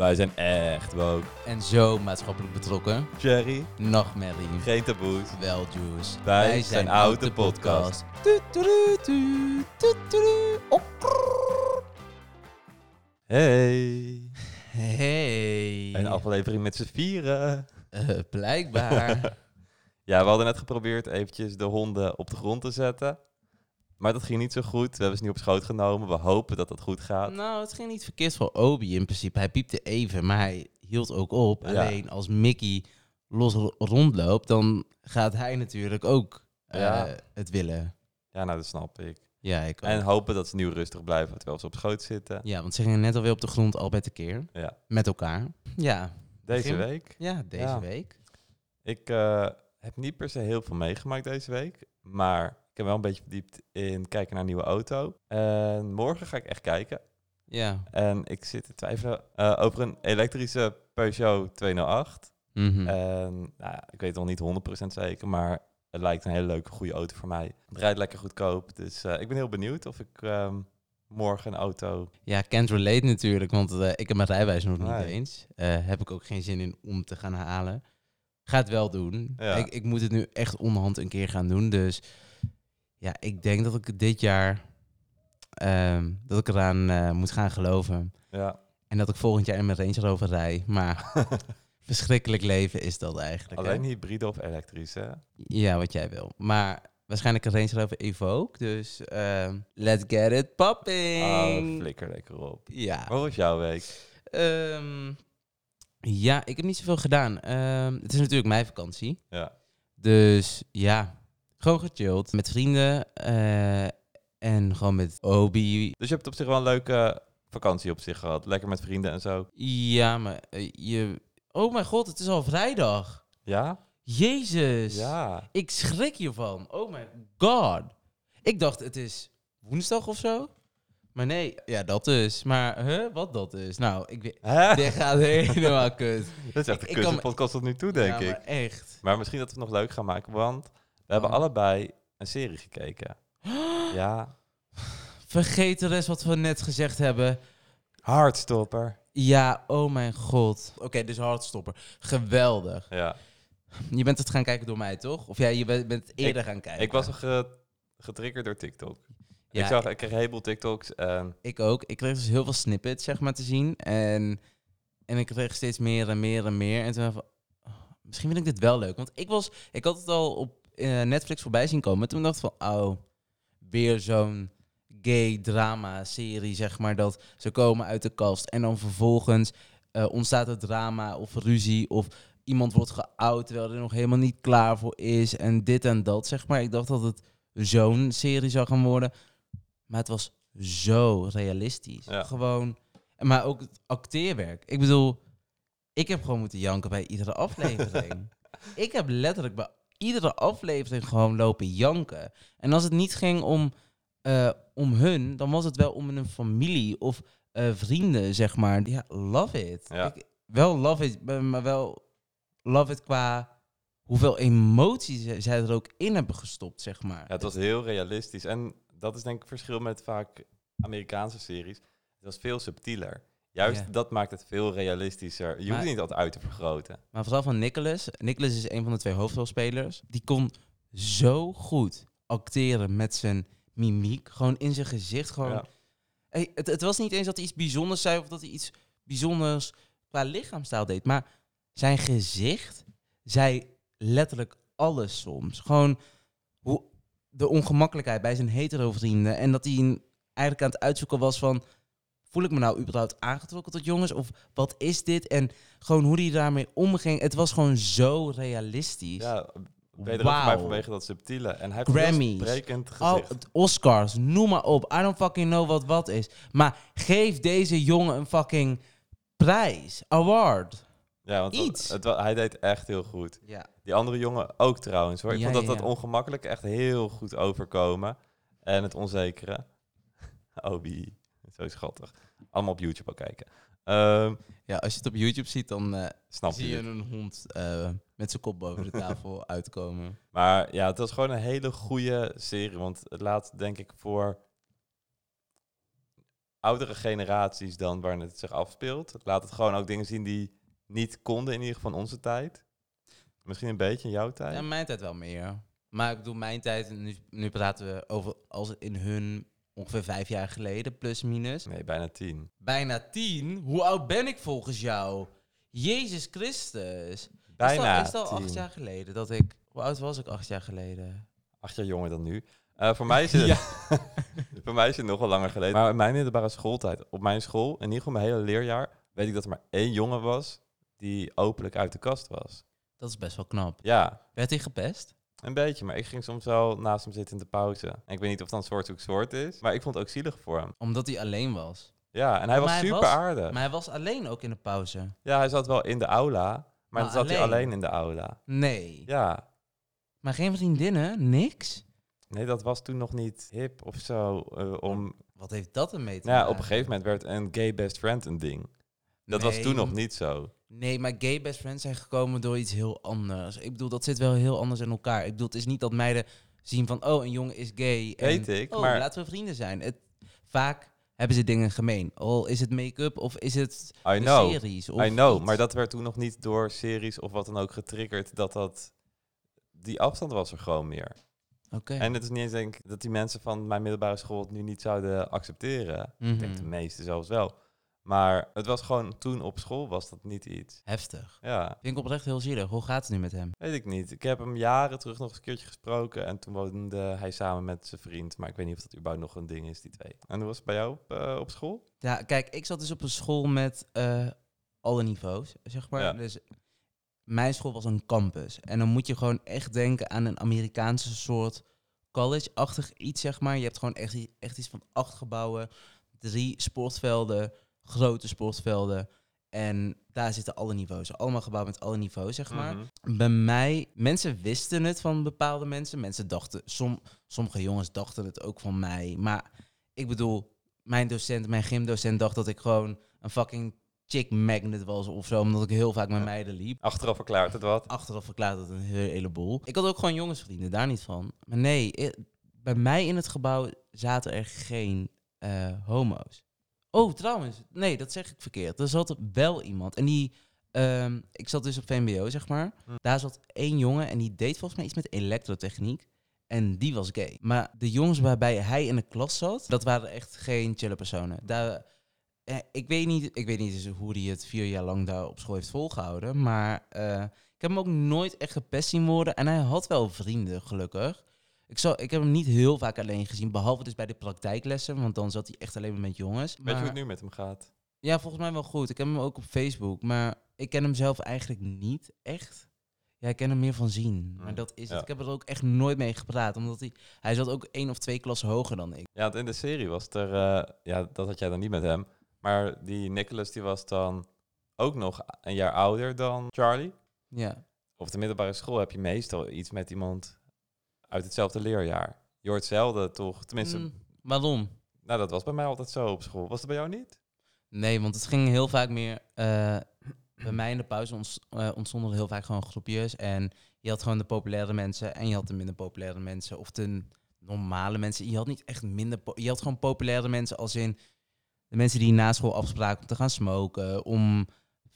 Wij zijn echt woke. En zo maatschappelijk betrokken. Jerry, Nachtmerrie. geen taboes. Wel, Juice. Wij zijn Oud de Podcast. Hey. Hey. Een aflevering met z'n vieren. Eh, blijkbaar. Ja, we hadden net geprobeerd eventjes de honden op de grond te zetten. Maar dat ging niet zo goed. We hebben ze niet op schoot genomen. We hopen dat dat goed gaat. nou, het ging niet verkeerd voor Obi in principe. Hij piepte even, maar hij hield ook op. Ja. Alleen als Mickey los ro- rondloopt, dan gaat hij natuurlijk ook eh, Ja. het willen. Ja, nou, dat snap ik. Ja, ik ook. En hopen dat ze nu rustig blijven terwijl ze op schoot zitten. Ja, want ze gingen net alweer op de grond al bij de keer. Ja. Met elkaar. Ja, Deze week. ja deze Ja. week. Ik eh, heb niet per se heel veel meegemaakt deze week. Maar ik heb wel een beetje verdiept in kijken naar een nieuwe auto. En morgen ga ik echt kijken. Ja. En ik zit te twijfelen eh, over een elektrische Peugeot 208. Mhm. En nou, ja, ik weet het nog niet 100% zeker, maar het lijkt een hele leuke, goede auto voor mij. Het rijdt lekker goedkoop, dus eh, ik ben heel benieuwd of ik ehm, morgen een auto... Ja, can't relate natuurlijk, want eh, ik heb mijn rijbewijs nog niet eens. Heb ik ook geen zin in om te gaan halen. Ga het wel doen. Ja. Ik, ik moet het nu echt onderhand een keer gaan doen. Dus ja, ik denk dat ik dit jaar ehm, dat ik eraan eh, moet gaan geloven. Ja, En dat ik volgend jaar in mijn Range Rover rij. Maar verschrikkelijk leven is dat eigenlijk. hè? alleen hybride of elektrisch, hè? Ja, wat jij wil. Maar waarschijnlijk een Range Rover Evoque. Dus ehm, let's get it popping. Oh, flikker lekker op. ja. Hoe was jouw week? Ehm, ja, ik heb niet zoveel gedaan. Het is natuurlijk mijn vakantie. Ja. Dus ja, gewoon gechilled. Met vrienden eh, en gewoon met Obi. Dus je hebt op zich wel een leuke vakantie op zich gehad. Lekker met vrienden en zo. Ja, maar eh, je... Oh mijn god, het is al vrijdag. Ja? Jezus. Ja. Ik schrik hiervan. Oh my god. Ik dacht het is woensdag of zo. Maar nee, ja, dat is. Maar, huh, wat dat is? Nou, ik weet... Hè? Dit gaat helemaal kut. Dat is echt Ik- de kutste podcast tot nu toe, denk ja, ik. maar echt. Maar misschien dat we het nog leuk gaan maken, want hebben Oh. allebei een serie gekeken. Ja. Vergeet de rest wat we net gezegd hebben. Hardstopper. Ja, oh mijn god. Oké, dus hardstopper. Geweldig. Ja. Je bent het gaan kijken door mij, toch? Of ja, je bent bent het eerder gaan kijken. Ik was ge- getriggerd door TikTok. Ja, ik, zag, ik kreeg een heleboel TikToks en Ik ook. Ik kreeg dus heel veel snippets, zeg maar, te zien. En, en ik kreeg steeds meer en meer en meer. En toen dacht ik van, oh, misschien vind ik dit wel leuk. Want ik was, ik had het al op eh, Netflix voorbij zien komen. Toen dacht ik van, oh, weer zo'n gay drama serie, zeg maar. Dat ze komen uit de kast en dan vervolgens eh, ontstaat er drama of ruzie of iemand wordt geout terwijl er nog helemaal niet klaar voor is. En dit en dat, zeg maar. Ik dacht dat het zo'n serie zou gaan worden. Maar het was zo realistisch. Ja. Gewoon. Maar ook het acteerwerk. Ik bedoel, ik heb gewoon moeten janken bij iedere aflevering. ik heb letterlijk bij iedere aflevering gewoon lopen janken. En als het niet ging om, eh, om hun, dan was het wel om een familie of eh, vrienden, zeg maar. Ja, love it. Ja. Ik, wel love it, maar- wel love it qua hoeveel emoties zij- er ook in hebben gestopt, zeg maar. ja, het was heel realistisch. En dat is denk ik het verschil met vaak Amerikaanse series. Het was veel subtieler. Juist Ja. dat maakt het veel realistischer. Je hoeft Maar- niet altijd uit te vergroten. Maar vooral van Nicholas. Nicholas is een van de twee hoofdrolspelers. Die kon zo goed acteren met zijn mimiek. Gewoon in zijn gezicht. Gewoon. Ja. Hey, het, het was niet eens dat hij iets bijzonders zei of dat hij iets bijzonders qua lichaamstaal deed. Maar zijn gezicht zei letterlijk alles soms. Gewoon hoe, de ongemakkelijkheid bij zijn hetero vrienden. En dat hij eigenlijk aan het uitzoeken was van... Voel ik me nou überhaupt aangetrokken tot jongens? Of wat is dit? En gewoon hoe hij daarmee omging. Het was gewoon zo realistisch. Ja, wederom voor mij vanwege dat subtiele. En hij Grammys. sprekend Al, gezicht. het Oscars, noem maar op. I don't fucking know wat wat is. Maar geef deze jongen een fucking prijs. Award. Ja, want iets. Het, wa- hij deed echt heel goed. Ja. Die andere jongen ook trouwens hoor. Ik Ja, vond dat ja, dat ongemakkelijk echt heel goed overkomen. En het onzekere. Obi, zo schattig. Allemaal op YouTube ook kijken. Ehm, ja, als je het op YouTube ziet, dan eh, snap zie je het. een hond eh, met zijn kop boven de tafel uitkomen. Maar ja, het was gewoon een hele goede serie. Want het laat denk ik voor oudere generaties dan waar het zich afspeelt. Het laat het gewoon ook dingen zien die niet konden in ieder geval onze tijd. Misschien een beetje in jouw tijd. Ja, mijn tijd wel meer. Maar ik bedoel, mijn tijd, nu, nu praten we over als in hun ongeveer vijf jaar geleden, plus minus. Nee, bijna tien. Bijna tien? Hoe oud ben ik volgens jou? Jezus Christus. Bijna Is al, is acht jaar geleden dat ik... Hoe oud was ik acht jaar geleden? Acht jaar jonger dan nu. Eh, voor, mij is het, voor mij is het nog wel langer geleden. Maar in mijn middelbare schooltijd, op mijn school, in ieder geval mijn hele leerjaar, weet ik dat er maar één jongen was die openlijk uit de kast was. Dat is best wel knap. Ja, Werd hij gepest? Een beetje. Maar ik ging soms wel naast hem zitten in de pauze. En ik weet niet of het dan soort zoek soort is. Maar ik vond het ook zielig voor hem. Omdat hij alleen was. Ja, en hij was hij super was- aardig. Maar hij was alleen ook in de pauze. Ja, hij zat wel in de aula. Maar, Maar dan zat hij alleen? in de aula. Nee. Ja. Maar geen vriendinnen? Niks? Nee, dat was toen nog niet hip of zo. eh, om... Wat heeft dat ermee te Nou ja, maken? op een gegeven moment werd een gay best friend een ding. Dat was toen nog niet zo. Nee, maar gay best friends zijn gekomen door iets heel anders. Ik bedoel, dat zit wel heel anders in elkaar. Ik bedoel, het is niet dat meiden zien van, oh, een jongen is gay. En, Weet ik, oh, maar- laten we vrienden zijn. Het, vaak hebben ze dingen gemeen. Al is het make-up of is het I de know. series. Of I know, iets. maar dat werd toen nog niet door series of wat dan ook getriggerd dat dat... Die afstand was er gewoon meer. Oké. En het is niet eens denk ik dat die mensen van mijn middelbare school het nu niet zouden accepteren. Ik denk de Mhm. meeste zelfs wel. Maar het was gewoon, toen op school was dat niet iets. Heftig. Ja, Vind ik oprecht heel zielig. Hoe gaat het nu met hem? weet ik niet. Ik heb hem jaren terug nog eens een keertje gesproken. En toen woonde hij samen met zijn vriend. Maar ik weet niet of dat überhaupt nog een ding is, die twee. En hoe was het bij jou op, eh, op school? Ja, kijk, ik zat dus op een school met eh, alle niveaus, zeg maar. Ja. Dus mijn school was een campus. En dan moet je gewoon echt denken aan een Amerikaanse soort college-achtig iets, zeg maar. Je hebt gewoon echt iets van acht gebouwen, drie sportvelden, grote sportvelden. En daar zitten alle niveaus. Allemaal gebouwd met alle niveaus, zeg maar. Mhm. Bij mij, mensen wisten het van bepaalde mensen. Mensen dachten, som, sommige jongens dachten het ook van mij. Maar ik bedoel, mijn docent, mijn gymdocent dacht dat ik gewoon een fucking chick magnet was of zo. Omdat ik heel vaak met meiden liep. Achteraf verklaart het wat. Achteraf verklaart het een hele- heleboel. Ik had ook gewoon jongensvrienden, daar niet van. Maar nee, bij mij in het gebouw zaten er geen eh, homo's. Oh, trouwens, nee, dat zeg ik verkeerd. Er zat wel iemand. En die, ehm, ik zat dus op VMBO, zeg maar. Hm. Daar zat één jongen en die deed volgens mij iets met elektrotechniek. En die was gay. Maar de jongens waarbij hij in de klas zat, dat waren echt geen chille personen. Daar, eh, ik, weet niet, ik weet niet hoe hij het vier jaar lang daar op school heeft volgehouden. Maar eh, ik heb hem ook nooit echt gepest zien worden. En hij had wel vrienden, gelukkig. Ik, zal, ik heb hem niet heel vaak alleen gezien, behalve dus bij de praktijklessen. Want dan zat hij echt alleen maar met jongens. Weet je hoe het nu met hem gaat? ja, volgens mij wel goed. Ik heb hem ook op Facebook, maar ik ken hem zelf eigenlijk niet echt. Ja, ik ken hem meer van zien. Maar Hmm, dat is ja. het. Ik heb er ook echt nooit mee gepraat, omdat hij... Hij zat ook één of twee klassen hoger dan ik. Ja, want in de serie was er... eh, ja, dat had jij dan niet met hem. Maar die Nicholas die was dan ook nog een jaar ouder dan Charlie. Ja. Op de middelbare school heb je meestal iets met iemand uit hetzelfde leerjaar. Je hoort zelden toch? Tenminste, Mm, waarom? nou dat was bij mij altijd zo op school. Was dat bij jou niet? Nee, want het ging heel vaak meer... eh, bij mij in de pauze eh, ontstonden heel vaak gewoon groepjes. En je had gewoon de populaire mensen en je had de minder populaire mensen. Of de normale mensen. Je had niet echt minder... Je had gewoon populaire mensen als in... De mensen die na school afspraken om te gaan smoken, om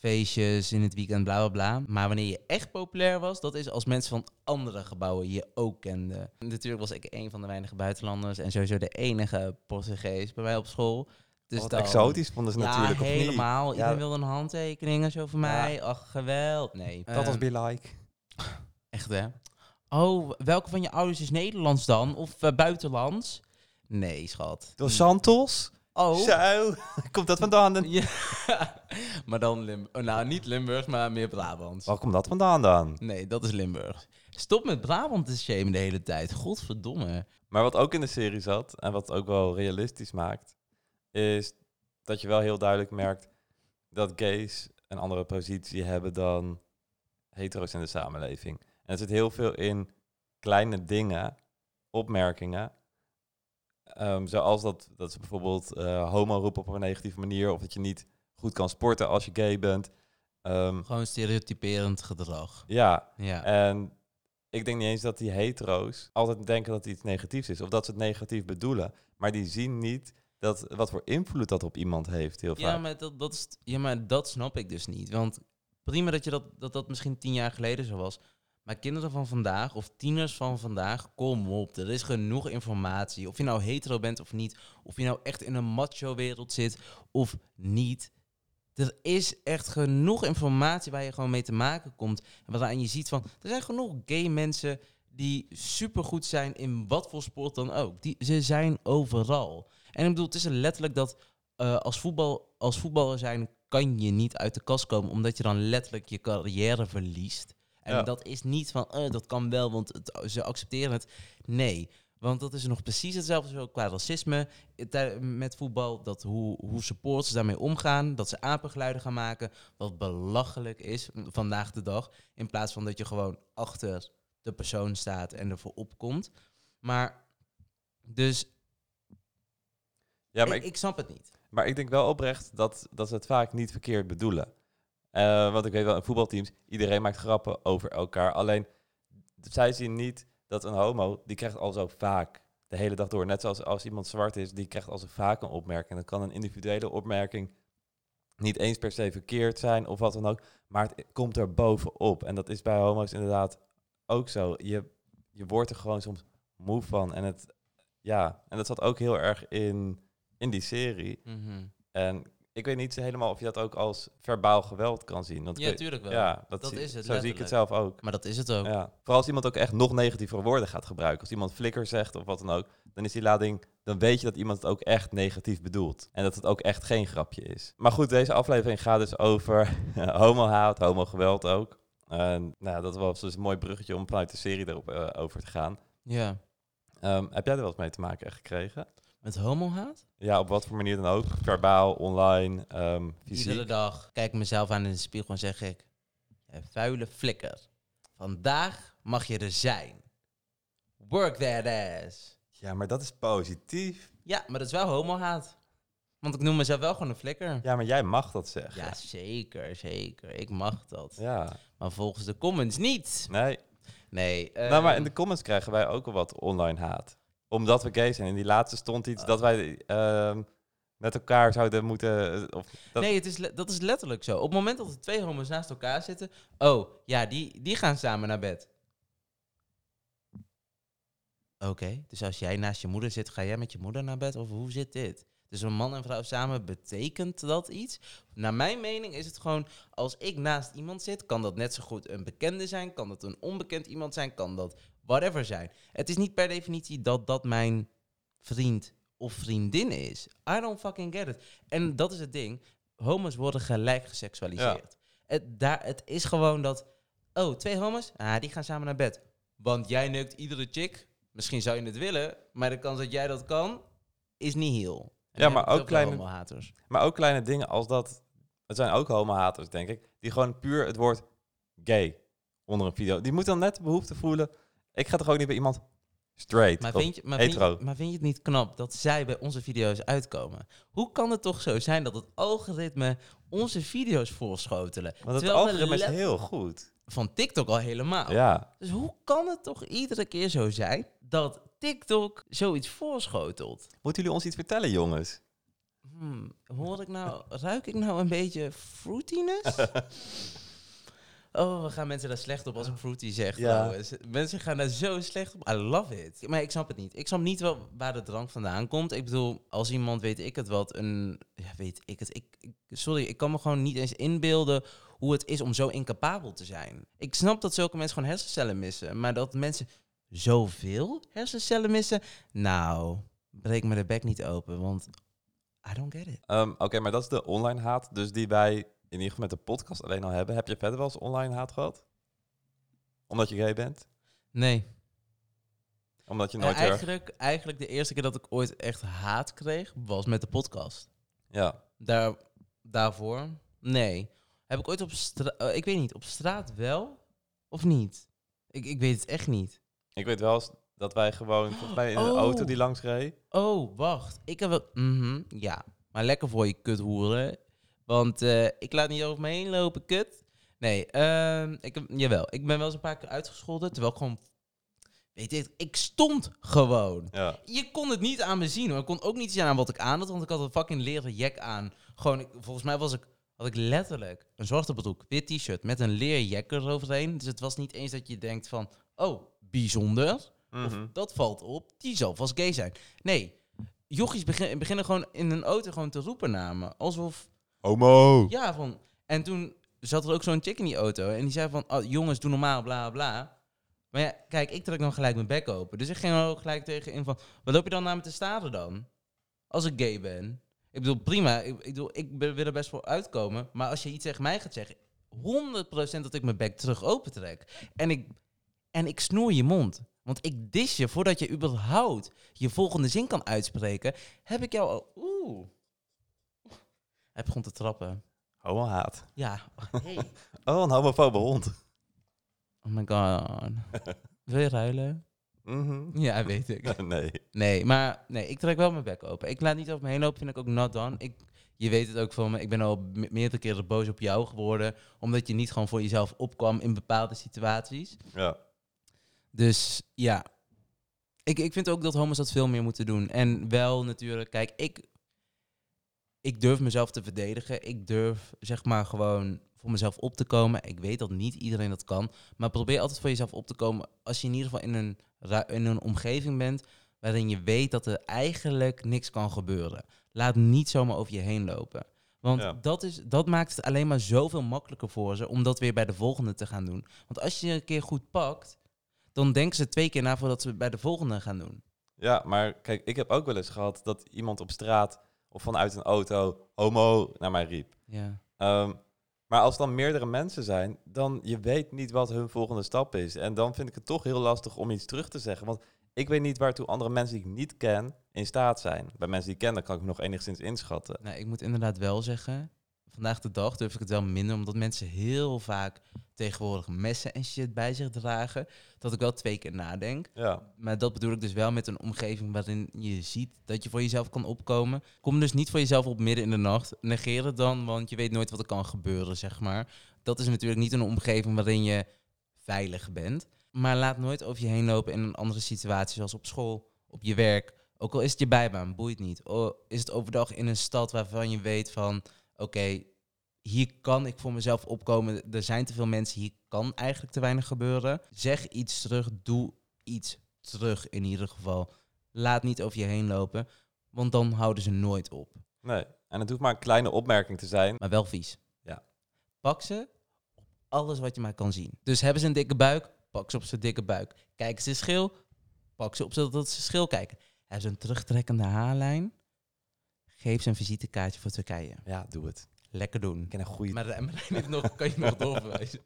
feestjes in het weekend, bla bla bla. Maar wanneer je echt populair was, dat is als mensen van andere gebouwen je ook kenden. Natuurlijk was ik een van de weinige buitenlanders en sowieso de enige Portugees bij mij op school. Dus Wat dan- exotisch vonden ze ja, natuurlijk, of niet? helemaal. Iedereen Ja. wilde een handtekening en zo van Ja. mij. Ach, geweld. Nee. Dat was Ehm, be like. Echt, hè? Oh, welke van je ouders is Nederlands dan? Of eh, buitenlands? Nee, schat. Door Santos? Oh. Zo, komt dat vandaan? dan? Ja. maar dan Limburg. nou, niet Limburg, maar meer Brabant. Waar komt dat vandaan dan? Nee, dat is Limburg. Stop met Brabant te shamen de hele tijd. Godverdomme. Maar wat ook in de serie zat, en wat ook wel realistisch maakt, is dat je wel heel duidelijk merkt dat gays een andere positie hebben dan hetero's in de samenleving. En er zit heel veel in kleine dingen, opmerkingen, ehm, zoals dat, dat ze bijvoorbeeld eh, homo roepen op een negatieve manier, of dat je niet goed kan sporten als je gay bent. Ehm, Gewoon stereotyperend gedrag. ja, Ja. en ik denk niet eens dat die hetero's altijd denken dat iets negatiefs is. Of dat ze het negatief bedoelen. Maar die zien niet dat, wat voor invloed dat op iemand heeft, heel Ja vaak. maar dat, dat is, ja, maar dat snap ik dus niet. Want prima dat je dat, dat, dat misschien tien jaar geleden zo was. Maar kinderen van vandaag, of tieners van vandaag, kom op. Er is genoeg informatie. Of je nou hetero bent of niet. Of je nou echt in een macho-wereld zit of niet. Er is echt genoeg informatie waar je gewoon mee te maken komt. En waaraan je ziet van, er zijn genoeg gay mensen die supergoed zijn in wat voor sport dan ook. Die, ze zijn overal. En ik bedoel, het is letterlijk dat eh, als, voetbal, als voetballer zijn kan je niet uit de kast komen, omdat je dan letterlijk je carrière verliest. En Ja. dat is niet van, eh, dat kan wel, want het, ze accepteren het. Nee, want dat is nog precies hetzelfde zo qua racisme eh, met voetbal. Dat hoe, hoe supporters daarmee omgaan, dat ze apengeluiden gaan maken, wat belachelijk is vandaag de dag. In plaats van dat je gewoon achter de persoon staat en ervoor opkomt. Maar, dus Ja, maar ik, ik, ik snap het niet. maar ik denk wel oprecht dat, dat ze het vaak niet verkeerd bedoelen. Eh, want ik weet wel, in voetbalteams, iedereen maakt grappen over elkaar. Alleen, zij zien niet dat een homo, die krijgt al zo vaak de hele dag door. Net zoals als iemand zwart is, die krijgt al zo vaak een opmerking. Dan kan een individuele opmerking niet eens per se verkeerd zijn of wat dan ook. Maar het komt er bovenop. En dat is bij homo's inderdaad ook zo. Je, je wordt er gewoon soms moe van. En, het, ja, en dat zat ook heel erg in, in die serie. Mhm. En ik weet niet helemaal of je dat ook als verbaal geweld kan zien. Want Ja, weet- tuurlijk wel. ja, dat, Dat zie- is het, Zo zie ik het zelf ook. Maar dat is het ook. Ja. Vooral als iemand ook echt nog negatievere woorden gaat gebruiken. Als iemand flikker zegt of wat dan ook, dan is die lading, dan weet je dat iemand het ook echt negatief bedoelt. En dat het ook echt geen grapje is. Maar goed, deze aflevering gaat dus over homohaat, homogeweld ook. Nou, dat was dus een mooi bruggetje om vanuit de serie erop eh, over te gaan. Ja. Ehm, heb jij er wel eens mee te maken gekregen? Met homohaat? Ja, op wat voor manier dan ook. Verbaal, online, ehm fysiek. Iedere dag kijk ik mezelf aan in de spiegel en zeg ik... "Jij vuile flikker. Vandaag mag je er zijn. Work that ass. Ja, maar dat is positief. Ja, maar dat is wel homohaat. Want ik noem mezelf wel gewoon een flikker. Ja, maar jij mag dat zeggen. Ja, zeker, zeker. Ik mag dat. Ja. Maar volgens de comments niet. Nee. Nee. nou, maar ehm, in de comments krijgen wij ook al wat online haat. Omdat we gay zijn. In die laatste stond iets dat wij ehm, met elkaar zouden moeten... eh, Of, dat, Nee, het is dat is letterlijk zo. Op het moment dat er twee homo's naast elkaar zitten... Oh, ja, die, die gaan samen naar bed. Oké, dus als jij naast je moeder zit, ga jij met je moeder naar bed? Of hoe zit dit? Dus een man en vrouw samen, betekent dat iets? Naar mijn mening is het gewoon... Als ik naast iemand zit, kan dat net zo goed een bekende zijn... kan dat een onbekend iemand zijn, kan dat whatever zijn. Het is niet per definitie dat dat mijn vriend of vriendin is. I don't fucking get it. En dat is het ding. Homo's worden gelijk geseksualiseerd. Het, daar, het is gewoon dat... Oh, twee homo's? Ah, die gaan samen naar bed. Want jij neukt iedere chick. Misschien zou je het willen, maar de kans dat jij dat kan, is niet heel. En Ja, maar ook wel kleine- homo-haters. Maar ook kleine dingen als dat... Het zijn ook homo-haters, denk ik. Die gewoon puur het woord gay onder een video... Die moeten dan net de behoefte voelen... Ik ga toch ook niet bij iemand straight Maar vind, je, maar, vind je, maar vind je het niet knap dat zij bij onze video's uitkomen? Hoe kan het toch zo zijn dat het algoritme onze video's voorschotelen? Want het algoritme is heel goed. Van TikTok al helemaal. Ja. Dus hoe kan het toch iedere keer zo zijn dat TikTok zoiets voorschotelt? Moeten jullie ons iets vertellen, jongens? Hmm, hoor ik nou, ruik ik nou een beetje fruitiness? Oh, we gaan mensen daar slecht op als ik fruity zeg. Ja. trouwens. Mensen gaan daar zo slecht op. I love it. Maar ik snap het niet. Ik snap niet wel waar de drank vandaan komt. Ik bedoel, als iemand weet ik het wat, een... Ja, weet ik het. Ik, ik- sorry, ik kan me gewoon niet eens inbeelden hoe het is om zo incapabel te zijn. Ik snap dat zulke mensen gewoon hersencellen missen. Maar dat mensen zoveel hersencellen missen... Nou, breek me de bek niet open, want I don't get it. Ehm, Oké, maar dat is de online haat. Dus die wij ieder geval met de podcast alleen al hebben. Heb je verder wel eens online haat gehad? Omdat je gay bent? Nee. Omdat je nooit eigenlijk, eigenlijk de eerste keer dat ik ooit echt haat kreeg, was met de podcast. Ja. Daar, daarvoor, nee. Heb ik ooit op straat, ik weet niet, op straat wel of niet? Ik, ik weet het echt niet. Ik weet wel eens dat wij gewoon, volgens mij in een Oh. auto die langs reed. Oh, wacht. Ik heb wel, mhm, ja. Maar lekker voor je kuthoeren. Want eh, ik laat niet over me heen lopen, kut. Nee, ehm, ik jawel. Ik ben wel eens een paar keer uitgescholden, terwijl ik gewoon weet ik, ik stond gewoon. Ja. Je kon het niet aan me zien hoor. Ik kon ook niet zien aan wat ik aan had, want ik had een fucking leren jack aan. Gewoon, ik- volgens mij was ik, had ik letterlijk een zwarte broek, wit t-shirt met een leer jack eroverheen. Dus het was niet eens dat je denkt van, oh, bijzonder. Of Mhm. dat valt op, die zal vast gay zijn. Nee, jochies begin, beginnen gewoon in een auto gewoon te roepen naar me. Alsof, Homo! ja, van... En toen zat er ook zo'n chick in die auto en die zei van, oh, jongens, doe normaal, bla, bla. Maar ja, kijk, ik trek dan gelijk mijn bek open. Dus ik ging er ook gelijk tegen in van, wat loop je dan naar me te staren dan? Als ik gay ben. Ik bedoel, prima, ik, ik, bedoel, ik wil er best voor uitkomen. Maar als je iets tegen mij gaat zeggen, 100% dat ik mijn bek terug opentrek. En ik, en ik snoer je mond. Want ik dis je voordat je überhaupt je volgende zin kan uitspreken. Heb ik jou al... Oeh. Hij begon te trappen. Homo-haat. Ja. Hey. Oh, een homofobe hond. Oh my god. Wil je ruilen? Mhm. Ja, weet ik. nee. Nee, maar nee, ik trek wel mijn bek open. Ik laat niet over me heen lopen, vind ik ook not done. Ik, je weet het ook van me. Ik ben al me- meerdere keren boos op jou geworden. Omdat je niet gewoon voor jezelf opkwam in bepaalde situaties. Ja. Dus ja, ik, ik vind ook dat homo's dat veel meer moeten doen. En wel natuurlijk, kijk, ik, ik durf mezelf te verdedigen. Ik durf zeg maar gewoon voor mezelf op te komen. Ik weet dat niet iedereen dat kan. Maar probeer altijd voor jezelf op te komen als je in ieder geval in een, in een omgeving bent waarin je weet dat er eigenlijk niks kan gebeuren. Laat niet zomaar over je heen lopen. Want Ja. dat, is, dat maakt het alleen maar zoveel makkelijker voor ze om dat weer bij de volgende te gaan doen. Want als je je een keer goed pakt, dan denken ze twee keer na voordat ze het bij de volgende gaan doen. Ja, maar kijk, ik heb ook wel eens gehad dat iemand op straat of vanuit een auto homo naar mij riep. Ja. Ehm, maar als dan meerdere mensen zijn, dan je weet niet wat hun volgende stap is. En dan vind ik het toch heel lastig om iets terug te zeggen. Want ik weet niet waartoe andere mensen die ik niet ken in staat zijn. Bij mensen die ik ken, dan kan ik nog enigszins inschatten. Nou, ik moet inderdaad wel zeggen, vandaag de dag durf ik het wel minder, omdat mensen heel vaak tegenwoordig messen en shit bij zich dragen, dat ik wel twee keer nadenk. Ja, Maar dat bedoel ik dus wel met een omgeving waarin je ziet dat je voor jezelf kan opkomen. Kom dus niet voor jezelf op midden in de nacht. Negeer het dan, want je weet nooit wat er kan gebeuren, zeg maar. Dat is natuurlijk niet een omgeving waarin je veilig bent. Maar laat nooit over je heen lopen in een andere situatie, zoals op school, op je werk. Ook al is het je bijbaan, boeit niet. O, is het overdag in een stad waarvan je weet van... Oké, hier kan ik voor mezelf opkomen. Er zijn te veel mensen, hier kan eigenlijk te weinig gebeuren. Zeg iets terug, doe iets terug in ieder geval. Laat niet over je heen lopen, want dan houden ze nooit op. nee. En het hoeft maar een kleine opmerking te zijn. Maar wel vies. Ja. Pak ze op alles wat je maar kan zien. Dus hebben ze een dikke buik, pak ze op zijn dikke buik. Kijken ze schil, pak ze op zodat ze schil kijken. Hebben ze een terugtrekkende haarlijn, geef ze een visitekaartje voor Turkije. Ja, doe het. Lekker doen. Ik ken een goede... Maar Marijn heeft nog, kan je nog doorverwijzen.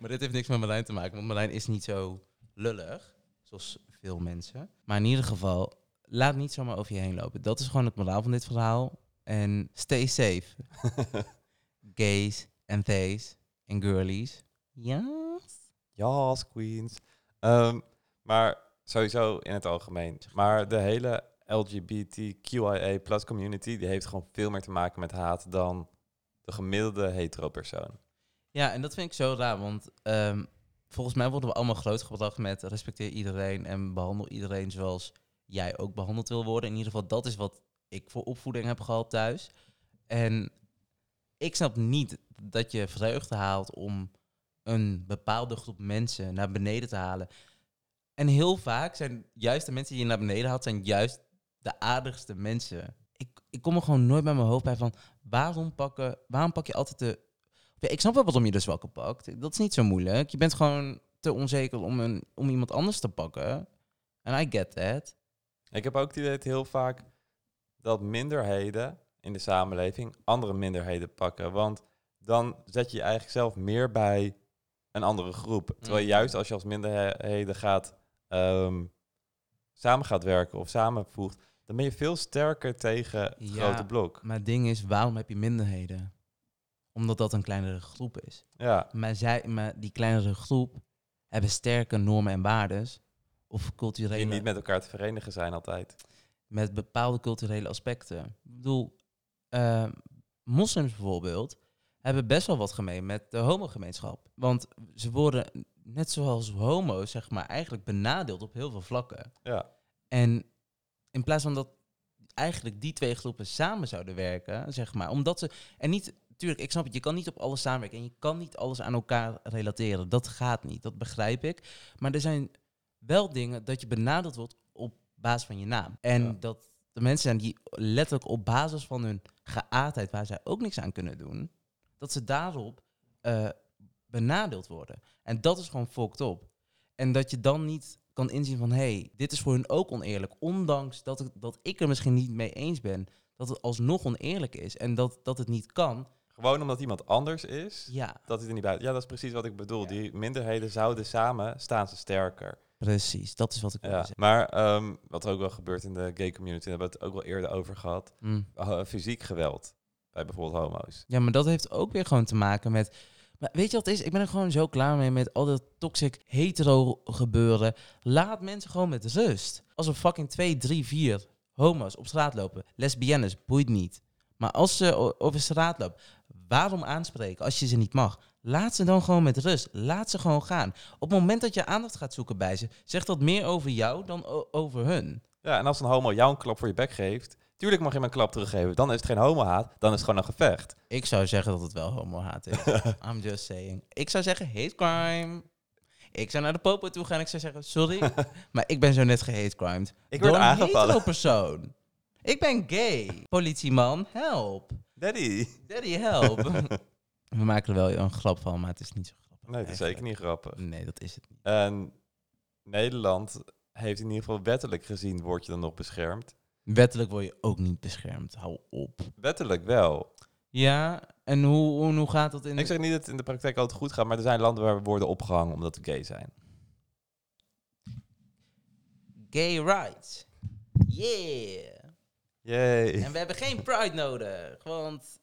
Maar dit heeft niks met Marijn te maken, want Marijn is niet zo lullig, zoals veel mensen. Maar in ieder geval, laat niet zomaar over je heen lopen. Dat is gewoon het moraal van dit verhaal. En stay safe. Gays en theys en girlies. Ja? Ja, queens. Ehm, maar sowieso in het algemeen. Maar de hele LGBTQIA plus community, die heeft gewoon veel meer te maken met haat dan de gemiddelde hetero persoon. Ja, en dat vind ik zo raar, want ehm, volgens mij worden we allemaal grootgebracht met respecteer iedereen en behandel iedereen zoals jij ook behandeld wil worden. In ieder geval, dat is wat ik voor opvoeding heb gehad thuis. En ik snap niet dat je vreugde haalt om een bepaalde groep mensen naar beneden te halen. En heel vaak zijn juist de mensen die je naar beneden haalt, zijn juist de aardigste mensen. Ik, ik kom er gewoon nooit bij mijn hoofd bij van waarom, pakken, waarom pak je altijd de ja, ik snap wel waarom je de zwakke pakt. Dat is niet zo moeilijk. Je bent gewoon te onzeker om, een, om iemand anders te pakken. En I get that. Ik heb ook het idee dat heel vaak dat minderheden in de samenleving andere minderheden pakken. Want dan zet je je eigenlijk zelf meer bij een andere groep. Terwijl Mm. juist als je als minderheden gaat, ehm, samen gaat werken of samenvoegt, dan ben je veel sterker tegen Ja. grote blok. Maar het ding is, waarom heb je minderheden? Omdat dat een kleinere groep is. Ja, Maar, zij, maar die kleinere groep hebben sterke normen en waardes. Of culturele... die niet met elkaar te verenigen zijn altijd. met bepaalde culturele aspecten. Ik bedoel, eh, moslims bijvoorbeeld hebben best wel wat gemeen met de homogemeenschap. Want ze worden net zoals homo's, zeg maar, eigenlijk benadeeld op heel veel vlakken. Ja. En in plaats van dat eigenlijk die twee groepen samen zouden werken, zeg maar, omdat ze... En niet, tuurlijk, ik snap het, je kan niet op alles samenwerken en je kan niet alles aan elkaar relateren. Dat gaat niet, dat begrijp ik. Maar er zijn wel dingen dat je benadeeld wordt op basis van je naam. En Ja. dat de mensen zijn die letterlijk op basis van hun geaardheid, waar zij ook niks aan kunnen doen, dat ze daarop eh, benadeeld worden. En dat is gewoon fucked up. En dat je dan niet kan inzien van, hé, hey, dit is voor hun ook oneerlijk. Ondanks dat ik, dat ik er misschien niet mee eens ben, dat het alsnog oneerlijk is. En dat, dat het niet kan. Gewoon omdat iemand anders is, Ja, dat hij er niet bij... Ja, dat is precies wat ik bedoel. Ja. Die minderheden zouden samen, staan ze sterker. precies. Dat is wat ik wil Ja. zeggen. Maar ehm, wat er ook wel gebeurt in de gay community, daar hebben we het ook wel eerder over gehad. Mm. Uh, fysiek geweld bij bijvoorbeeld homo's. Ja, maar dat heeft ook weer gewoon te maken met... Maar weet je wat is? Ik ben er gewoon zo klaar mee met al dat toxic hetero gebeuren. Laat mensen gewoon met rust. Als er fucking twee, drie, vier homo's op straat lopen, lesbiennes, boeit niet. Maar als ze over straat lopen, waarom aanspreken als je ze niet mag? Laat ze dan gewoon met rust. Laat ze gewoon gaan. Op het moment dat je aandacht gaat zoeken bij ze, zegt dat meer over jou dan over hun. Ja, en als een homo jou een klap voor je bek geeft, tuurlijk mag je hem een klap teruggeven. Dan is het geen homohaat, dan is het gewoon een gevecht. Ik zou zeggen dat het wel homohaat is. I'm just saying. Ik zou zeggen hate crime. Ik zou naar de popo toe gaan en ik zou zeggen sorry, maar ik ben zo net gehate crimed. Ik word een aangevallen. hetero persoon. Ik ben gay. Politieman, help. Daddy. Daddy, help. We maken er wel een grap van, maar het is niet zo grappig. Nee, dat is zeker niet grappig. Nee, dat is het niet. En Nederland heeft in ieder geval wettelijk gezien, word je dan nog beschermd. Wettelijk word je ook niet beschermd. Hou op. Wettelijk wel. Ja, en hoe, hoe, hoe gaat dat in... Ik zeg niet dat het in de praktijk altijd goed gaat, maar er zijn landen waar we worden opgehangen omdat we gay zijn. Gay rights. Yeah. Yay. En we hebben geen pride nodig, want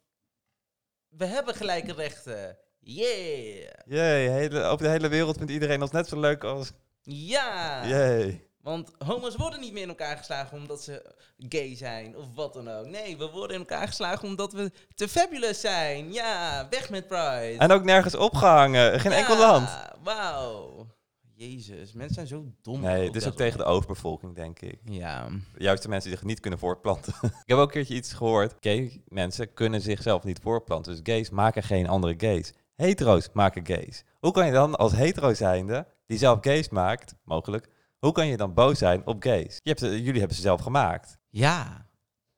we hebben gelijke rechten. Yeah! Yay. Hele, over de hele wereld vindt iedereen ons net zo leuk als... Ja! Yay. Want homo's worden niet meer in elkaar geslagen omdat ze gay zijn of wat dan ook. Nee, we worden in elkaar geslagen omdat we te fabulous zijn. Ja, weg met pride. En ook nergens opgehangen. Geen Ja, enkel land. Wauw. Jezus, mensen zijn zo dom. Nee, het is ook tegen de overbevolking, denk ik. Ja. Juist de mensen die zich niet kunnen voortplanten. ik heb ook een keertje iets gehoord. Gay mensen kunnen zichzelf niet voortplanten. Dus gays maken geen andere gays. Hetero's maken gays. Hoe kan je dan als hetero zijnde, die zelf gays maakt, mogelijk, hoe kan je dan boos zijn op gays? Je hebt, jullie hebben ze zelf gemaakt. Ja.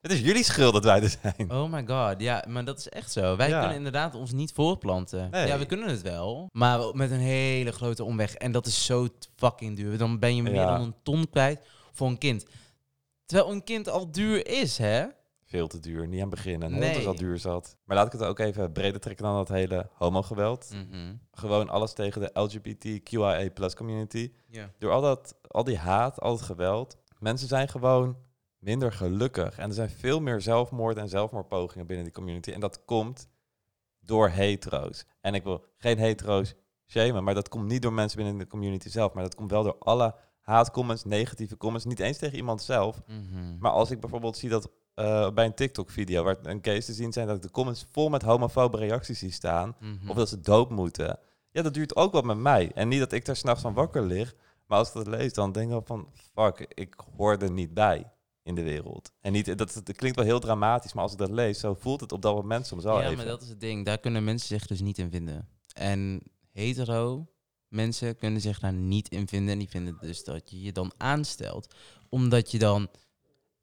Het is jullie schuld dat wij er zijn. Oh my god, ja, maar dat is echt zo. Wij Ja. kunnen inderdaad ons niet voortplanten. Nee. Ja, we kunnen het wel, maar met een hele grote omweg. En dat is zo fucking duur. Dan ben je meer Ja. dan een ton kwijt voor een kind. Terwijl een kind al duur is, hè? Veel te duur, niet aan het begin. Hond Nee. al duur zat. Maar laat ik het ook even breder trekken dan dat hele homogeweld. Mhm. Gewoon alles tegen de LGBTQIA plus community. Door al, dat, al die haat, al het geweld, mensen zijn gewoon minder gelukkig. En er zijn veel meer zelfmoord en zelfmoordpogingen binnen die community. En dat komt door hetero's. En ik wil geen hetero's shamen, maar dat komt niet door mensen binnen de community zelf. Maar dat komt wel door alle haatcomments, negatieve comments. Niet eens tegen iemand zelf. Mhm. Maar als ik bijvoorbeeld zie dat eh, bij een TikTok-video, waar een case te zien zijn, dat ik de comments vol met homofobe reacties zie staan. Mhm. Of dat ze dood moeten. Ja, dat duurt ook wat met mij. En niet dat ik daar s'nachts van wakker lig. Maar als ik dat lees, dan denk ik van... Fuck, ik hoor er niet bij in de wereld. En niet, dat, dat klinkt wel heel dramatisch, maar als ik dat lees, zo voelt het op dat moment soms wel ja, even. maar dat is het ding. Daar kunnen mensen zich dus niet in vinden. En hetero mensen kunnen zich daar niet in vinden. En die vinden dus dat je je dan aanstelt. Omdat je dan...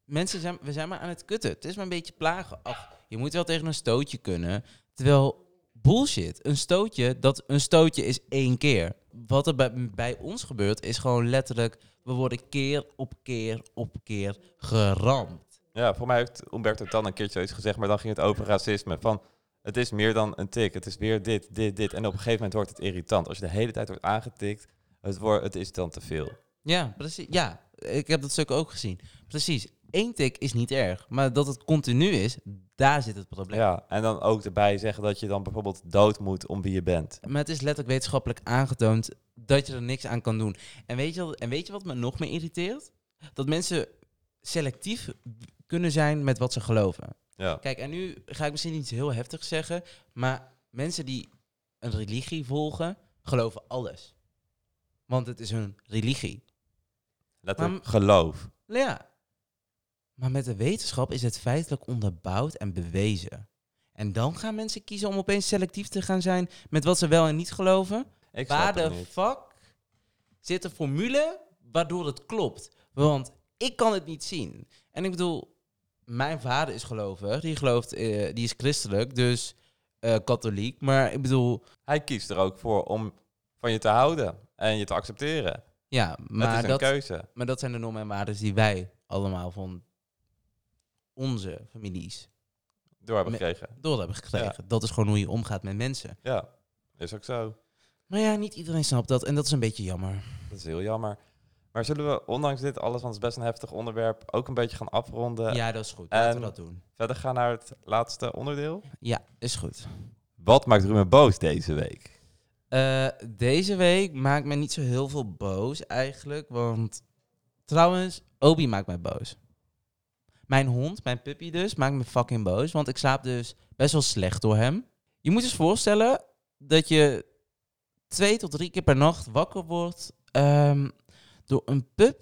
Mensen zijn, we zijn maar aan het kutten. Het is maar een beetje plagen. Ach, je moet wel tegen een stootje kunnen. Terwijl, bullshit. Een stootje, dat een stootje is één keer. Wat er bij, bij ons gebeurt, is gewoon letterlijk... We worden keer op keer op keer geramd. Ja, voor mij heeft Umberto Tan een keertje iets gezegd, maar dan ging het over racisme. Van, het is meer dan een tik. Het is weer dit, dit, dit. En op een gegeven moment wordt het irritant. Als je de hele tijd wordt aangetikt, het, wordt, het is dan te veel. Ja, precies. Ja, ik heb dat stuk ook gezien. Precies. Eén tik is niet erg, maar dat het continu is, daar zit het probleem. Ja, en dan ook erbij zeggen dat je dan bijvoorbeeld dood moet om wie je bent. Maar het is letterlijk wetenschappelijk aangetoond dat je er niks aan kan doen. En weet je, wat- en weet je wat me nog meer irriteert? Dat mensen selectief kunnen zijn met wat ze geloven. Ja. Kijk, en nu ga ik misschien iets heel heftigs zeggen, maar mensen die een religie volgen, geloven alles. Want het is een religie. Letterlijk Maar- geloof. Ja. Maar met de wetenschap is het feitelijk onderbouwd en bewezen. En dan gaan mensen kiezen om opeens selectief te gaan zijn met wat ze wel en niet geloven. Ik Waar de niet. fuck zit een formule waardoor het klopt? Want ik kan het niet zien. En ik bedoel, mijn vader is gelovig. Die gelooft, eh, die is christelijk, dus eh, katholiek. Maar ik bedoel, Hij kiest er ook voor om van je te houden en je te accepteren. ja, Maar dat, keuze. maar dat zijn de normen en waarden die wij allemaal van onze families Door hebben Me- gekregen. door hebben gekregen. Dat is gewoon hoe je omgaat met mensen. Ja, is ook zo. Maar ja, niet iedereen snapt dat en dat is een beetje jammer. Dat is heel jammer. Maar zullen we, ondanks dit alles, want het is best een heftig onderwerp, ook een beetje gaan afronden? Ja, dat is goed. Laten we dat doen. Verder gaan naar het laatste onderdeel. Ja, is goed. Wat maakt Ruben boos deze week? Eh, deze week maakt mij niet zo heel veel boos eigenlijk. Want trouwens, Obi maakt mij boos. Mijn hond, mijn puppy dus, maakt me fucking boos. Want ik slaap dus best wel slecht door hem. Je moet je eens voorstellen dat je twee tot drie keer per nacht wakker wordt ehm, door een pup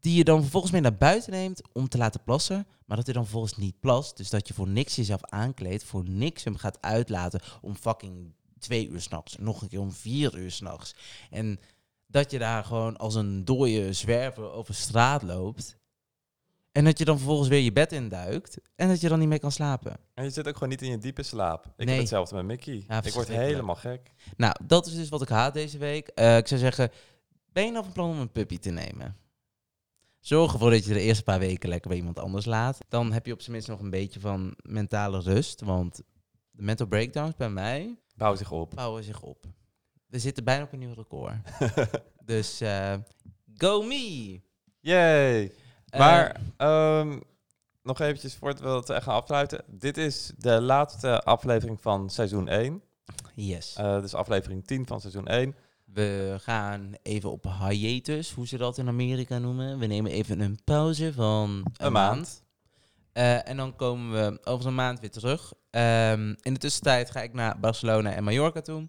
die je dan vervolgens mee naar buiten neemt om te laten plassen. Maar dat hij dan vervolgens niet plast. Dus dat je voor niks jezelf aankleedt, voor niks hem gaat uitlaten om fucking twee uur s'nachts. Nog een keer om vier uur s'nachts. En dat je daar gewoon als een dode zwerver over straat loopt. En dat je dan vervolgens weer je bed induikt. En dat je dan niet meer kan slapen. En je zit ook gewoon niet in je diepe slaap. Ik Nee. heb hetzelfde met Mickey. ik word helemaal gek. Nou, dat is dus wat ik haat deze week. Eh, ik zou zeggen, ben je nou van plan om een puppy te nemen? Zorg ervoor dat je de eerste paar weken lekker bij iemand anders laat. Dan heb je op zijn minst nog een beetje van mentale rust. Want de mental breakdowns bij mij Bouw zich op. bouwen zich op. We zitten bijna op een nieuw record. dus eh, go me! Yay! Eh, Maar ehm, nog eventjes voordat we het echt gaan afsluiten. Dit is de laatste aflevering van seizoen 1. yes. Eh dus aflevering 10 van seizoen 1. We gaan even op hiatus, hoe ze dat in Amerika noemen. We nemen even een pauze van een, Een maand. maand. Eh, en dan komen we over een maand weer terug. Ehm, in de tussentijd ga ik naar Barcelona en Mallorca toe.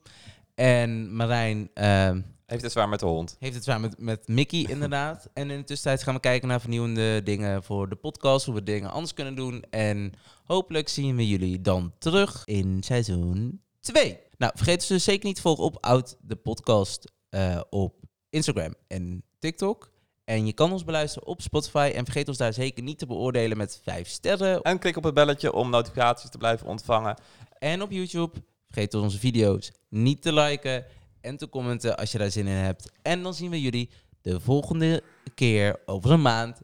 En Marijn ehm, Heeft het zwaar met de hond. heeft het zwaar met, met Mickey inderdaad. En in de tussentijd gaan we kijken naar vernieuwende dingen voor de podcast. Hoe we dingen anders kunnen doen. En hopelijk zien we jullie dan terug in seizoen 2. Nou, vergeet dus zeker niet te volgen op Oud de podcast eh, op Instagram en TikTok. En je kan ons beluisteren op Spotify. En vergeet ons daar zeker niet te beoordelen met 5 sterren. En klik op het belletje om notificaties te blijven ontvangen. En op YouTube. Vergeet onze video's niet te liken en te commenten als je daar zin in hebt. En dan zien we jullie de volgende keer over een maand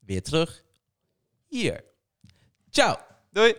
weer terug hier. Ciao! Doei!